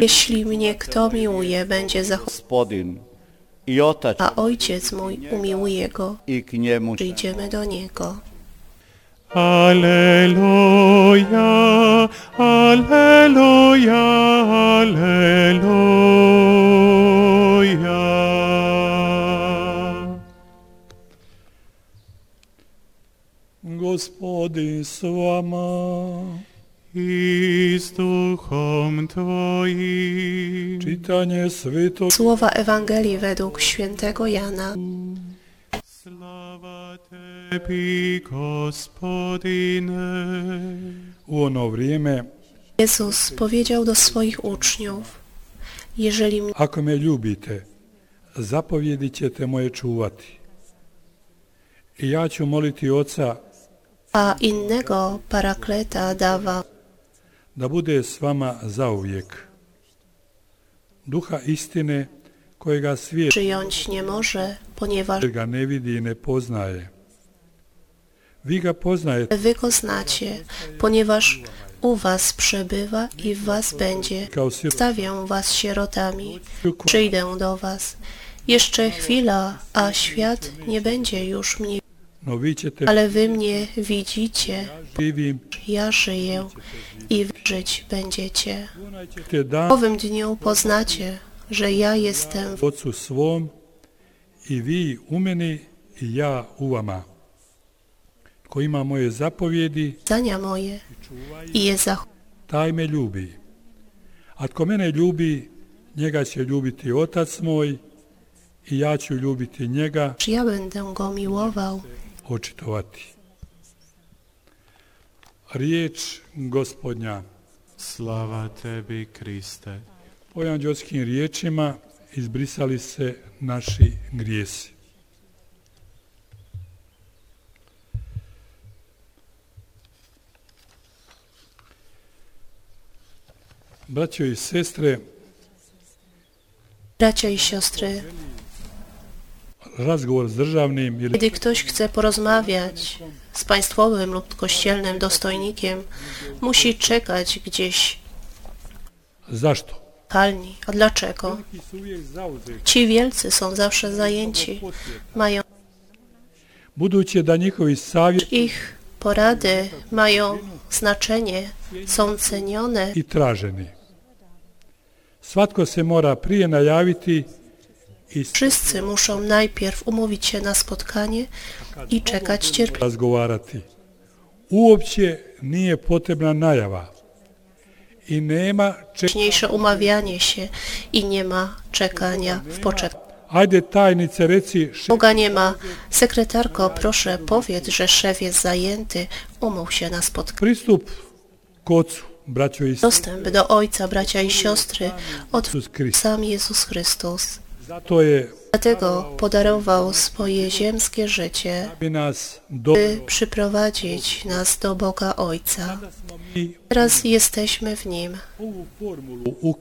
Jeśli mnie kto miłuje, będzie zachował, gospodin i otac a ojciec mój umiłuje go, i k njemu przyjdziemy do niego. Alleluja, Alleluja, Alleluja. Gospodin s vama Twoim. Čitanje svetog Słowa Ewangelii według świętego Jana. Slava Tebi, Gospodine. U ono vrijeme, Jezus powiedział do swoich uczniów, jeżeli mnie ako me ljubite, zapovjedi ćete moje čuvati. I ja ću moliti Oca a innego parakleta dawa, da bude s vama zauvijek. Duha istine kojega svijet przyjąć nie może, ponieważ ga ne vidi i ne poznaje. Vi ga wy go znacie, ponieważ u was przebywa i w was będzie. Stawię was sierotami, przyjdę do was. Jeszcze chwila, a świat nie będzie już mnie, ale wy mnie widzicie, ja żyję i wy żyć będziecie. W owym dniu poznacie, że ja jestem w Ocu svom i vi u meni i ja u vama. Ko ima moje zapovjedi, zdania moje i je zachowuję. taj me ljubi. A tko mene ljubi, njega će ljubiti otac moj i ja ću ljubiti njega, Ja będę go miłował očitovati. Riječ gospodnja Slava tebi, Kriste. po evanđelskim riječima izbrisali se naši grijesi. Braćo i sestre, Bracia i siostry, državnim ili kiedy ktoś chce porozmawiać z państwowym lub kościelnym dostojnikiem, musi czekać gdzieś zašto? w kalni. A dlaczego? Ci wielcy są zawsze zajęci, mają Budući da njihovi savjeti ich porady, mają znaczenie, są cenione. i traženi. Svatko se mora prije najaviti Wszyscy muszą najpierw umówić się na spotkanie i czekać cierpliwie. Uopće nije potrebna najava i nema. Wcześniejsze umawianie się i nie ma czekania w poczek. Ajde tajnice reci. Boga nie ma. Sekretarko, proszę powiedz, że szef jest zajęty. Umów się na spotkanie. pristup k ocu, braćo i Dostęp do Ojca, bracia i siostry, od sam Jezus Chrystus. Dlatego podarował swoje ziemskie życie, by przyprowadzić nas do Boga Ojca. Teraz jesteśmy w Nim. W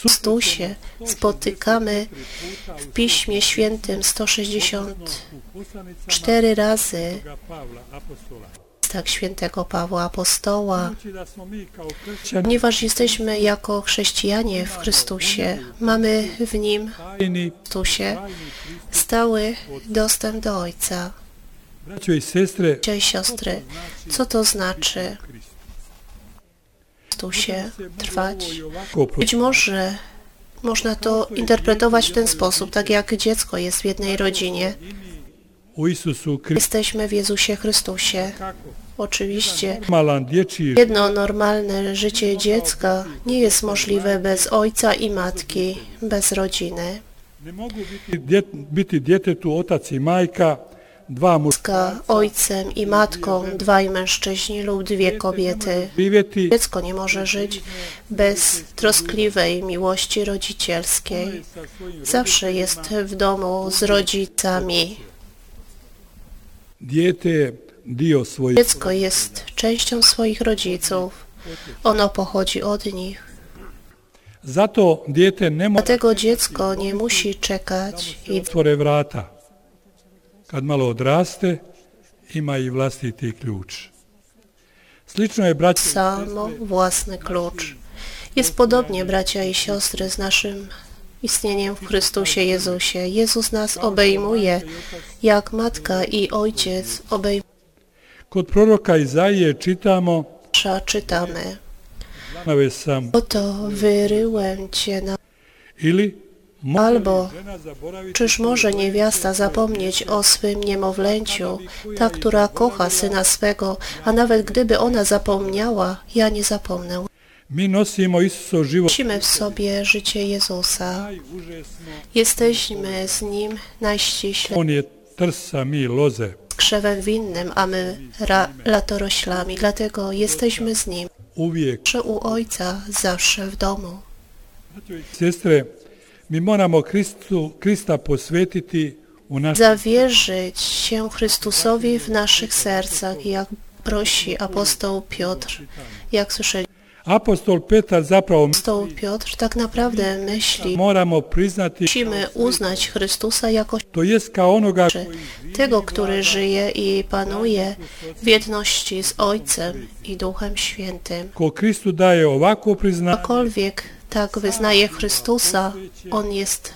Chrystusie spotykamy w Piśmie Świętym 164 razy Tak świętego Pawła Apostoła, ponieważ jesteśmy jako chrześcijanie w Chrystusie, mamy w Nim, w Chrystusie, stały dostęp do Ojca. Bracia i siostry, co to znaczy w Chrystusie trwać? Być może można to interpretować w ten sposób, tak jak dziecko jest w jednej rodzinie. Jesteśmy w Jezusie Chrystusie. Oczywiście jedno normalne życie dziecka nie jest możliwe bez ojca i matki, bez rodziny. ojcem i matką, dwaj mężczyźni lub dwie kobiety. Dziecko nie może żyć bez troskliwej miłości rodzicielskiej. Zawsze jest w domu z rodzicami. Dziecko jest częścią swoich rodziców. Ono pochodzi od nich. Dlatego dziecko nie musi czekać i otvore vrata. Kad malo odraste, ima i vlastiti ključ. Slično je braći samo własny klucz. Jest podobnie, bracia i siostry, z naszym istnieniem w Chrystusie Jezusie. Jezus nas obejmuje, jak matka i ojciec obejmują. Kod proroka Izaije čitamo, Czytamy. sam, Oto wyryłem cię na... ili Albo Czyż może niewiasta zapomnieć o swym niemowlęciu, ta, która kocha syna swego, a nawet gdyby ona zapomniała, ja nie zapomnę. Nosimy w sobie życie Jezusa. Jesteśmy z Nim najściśle krzewem winnym, a my latoroślami. Dlatego jesteśmy z Nim. Zawsze u Ojca, zawsze w domu. Sestre, mi moramo Krista posvetiti u našem Zawierzyć się Chrystusowi w naszych sercach, jak prosi apostoł Piotr. Jak słyszeliśmy, Apostol Petar zapravo apostoł Piotr tak naprawdę myśli, moramo priznati musimy uznać Chrystusa jako to jest kao onoga tego, który żyje i panuje w jedności z Ojcem i Duchem Świętym. ko Kristu daje ovako priznanje, Ktokolwiek tak wyznaje Chrystusa, on jest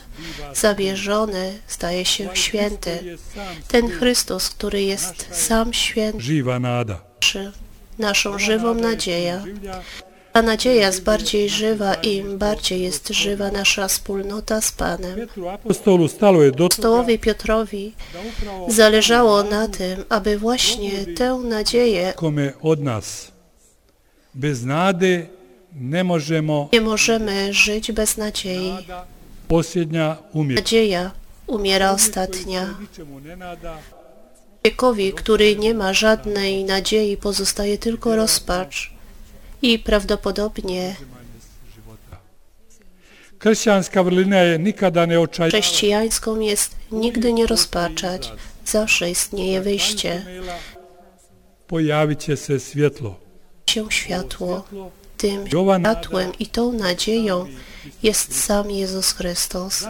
zawierzony, staje się święty. Ten Chrystus, który jest sam święty, živa nada. naszą żywą nadzieję. Ta nadzieja jest bardziej żywa, im bardziej jest żywa nasza wspólnota z Panem. Apostołowi Piotrowi zależało na tym, aby właśnie tę nadzieję kome od nas bez nade ne možemo nie możemy żyć bez nadziei. Nadzieja umiera ostatnia. Ničemu ne nada, Wiekowi, który nie ma żadnej nadziei, pozostaje tylko rozpacz i prawdopodobnie nikada chrześcijańską jest nigdy nie rozpaczać. Zawsze istnieje wyjście, će se svjetlo. się światło. Tym światłem i tą nadzieją jest sam Jezus Chrystus.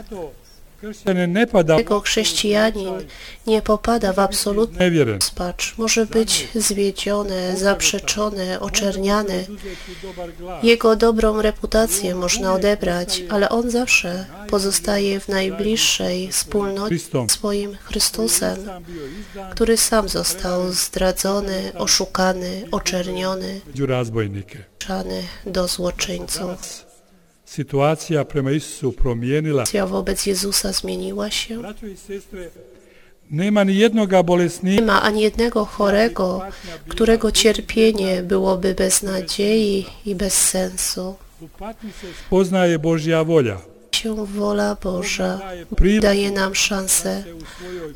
Jego chrześcijanin nie popada w absolutny rozpacz. Może być zwiedziony, zaprzeczony, oczerniany. Jego dobrą reputację można odebrać, ale on zawsze pozostaje w najbliższej wspólnocie swoim Chrystusem, który sam został zdradzony, oszukany, oczerniony, do złoczyńców. Situacija prema Isusu promijenila. Sytuacja wobec Jezusa zmieniła się. Braćo i sestre, nema ni jednoga Nie bolesnika ma ani jednego chorego, którego cierpienie byłoby bez nadziei i bez sensu. u patnji se wola Boża Daje nam szansę,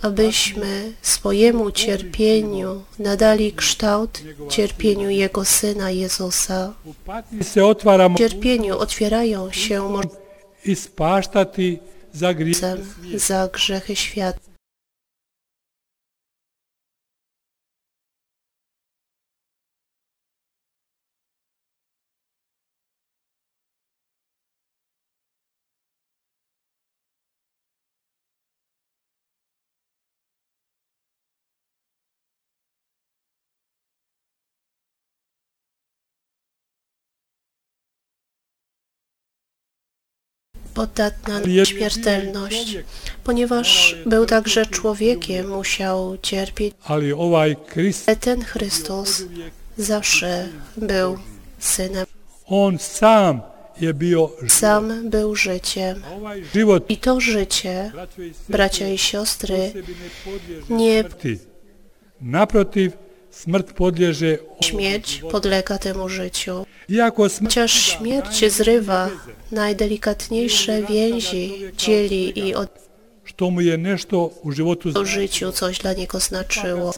abyśmy swojemu cierpieniu nadali kształt cierpieniu Jego Syna Jezusa. W cierpieniu otwierają się i spaštati za grijehe możliwościem za grzechy świata. Podatna na śmiertelność. Ponieważ był także człowiekiem, musiał cierpieć, ale ten Chrystus zawsze był Synem. on sam Sam był życiem. I to życie, bracia i siostry, nie. Naprotiv, smrt śmierć podlega temu życiu. Chociaż śmierć zrywa najdelikatniejsze więzi, dzieli i od o życiu coś dla niego znaczyło.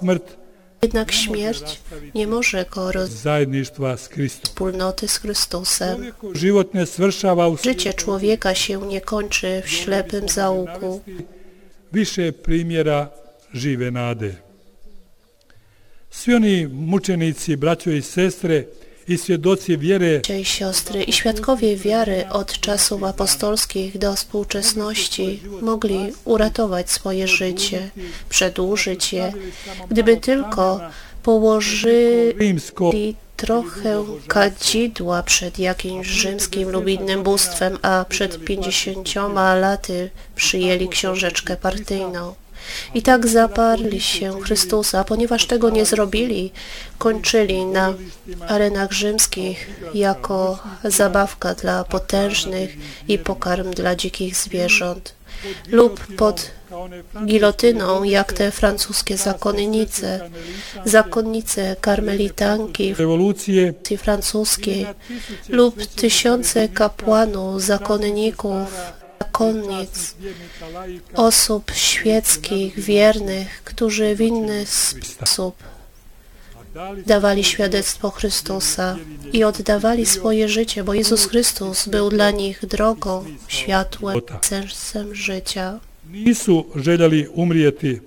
Jednak śmierć nie może go roz wspólnoty z Chrystusem. Życie człowieka się nie kończy w ślepym zaułku. više primjera žive nade. Svi oni mučenici, braćo i sestre i i siostry i świadkowie wiary od czasów apostolskich do współczesności mogli uratować swoje życie, przedłużyć je, gdyby tylko położyli trochę kadzidła przed jakimś rzymskim lub innym bóstwem, a przed pięćdziesięcioma laty przyjęli książeczkę partyjną. I tak zaparli się Chrystusa, ponieważ tego nie zrobili, kończyli na arenach rzymskich jako zabawka dla potężnych i pokarm dla dzikich zwierząt. Lub pod gilotyną, jak te francuskie zakonnice, zakonnice karmelitanki revolucije i francuskiej lub tysiące kapłanów, zakonników, zakonnic, osób świeckich, wiernych, którzy w inny sposób dawali świadectwo Chrystusa i oddawali swoje życie, bo Jezus Chrystus był dla nich drogą, światłem, sensem życia. nisu umrijeti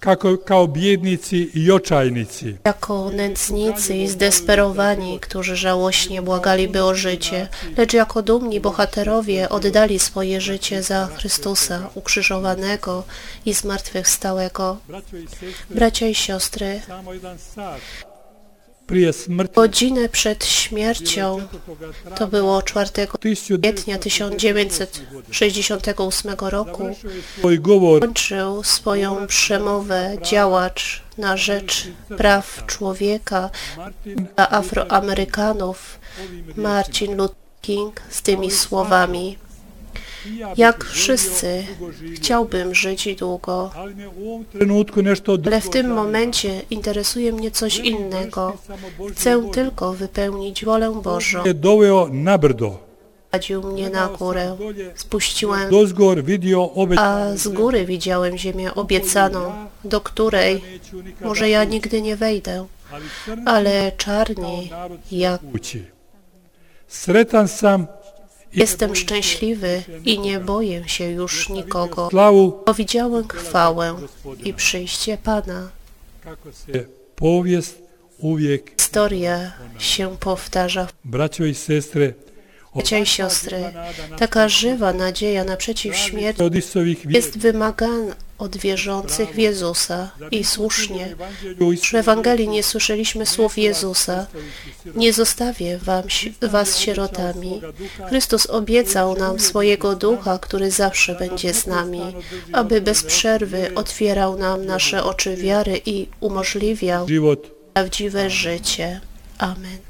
kako, kao bjednici i očajnici, Jako nędznicy i zdesperowani, którzy żałośnie błagaliby o życie, lecz jako dumni bohaterowie oddali swoje życie za Chrystusa ukrzyżowanego i zmartwychwstałego. Bracia i siostry, godzinę przed śmiercią, to było 4 kwietnia 1968 1968 roku, kończył swoją przemowę działacz na rzecz praw człowieka dla Afroamerykanów Marcin Luther King z tymi słowami Jak wszyscy chciałbym żyć długo, ale w tym momencie interesuje mnie coś innego. Chcę tylko wypełnić wolę Bożą. Prowadził mnie na górę, spuściłem, a z góry widziałem ziemię obiecaną, do której może ja nigdy nie wejdę, ale czarni jak. Sretan sam Jestem szczęśliwy i nie boję się już nikogo, bo widziałem chwałę i przyjście Pana. Historia się powtarza. braćo i sestre, Bracia i siostry, taka żywa nadzieja naprzeciw śmierci jest wymagana od wierzących w Jezusa i słusznie. Evangeliju W Ewangelii nie słyszeliśmy słów Jezusa. Nie zostawię wam, was sierotami. Chrystus obiecał nam swojego ducha, który zawsze będzie z nami, aby bez przerwy otwierał nam nasze oczy wiary i umożliwiał prawdziwe życie. Amen.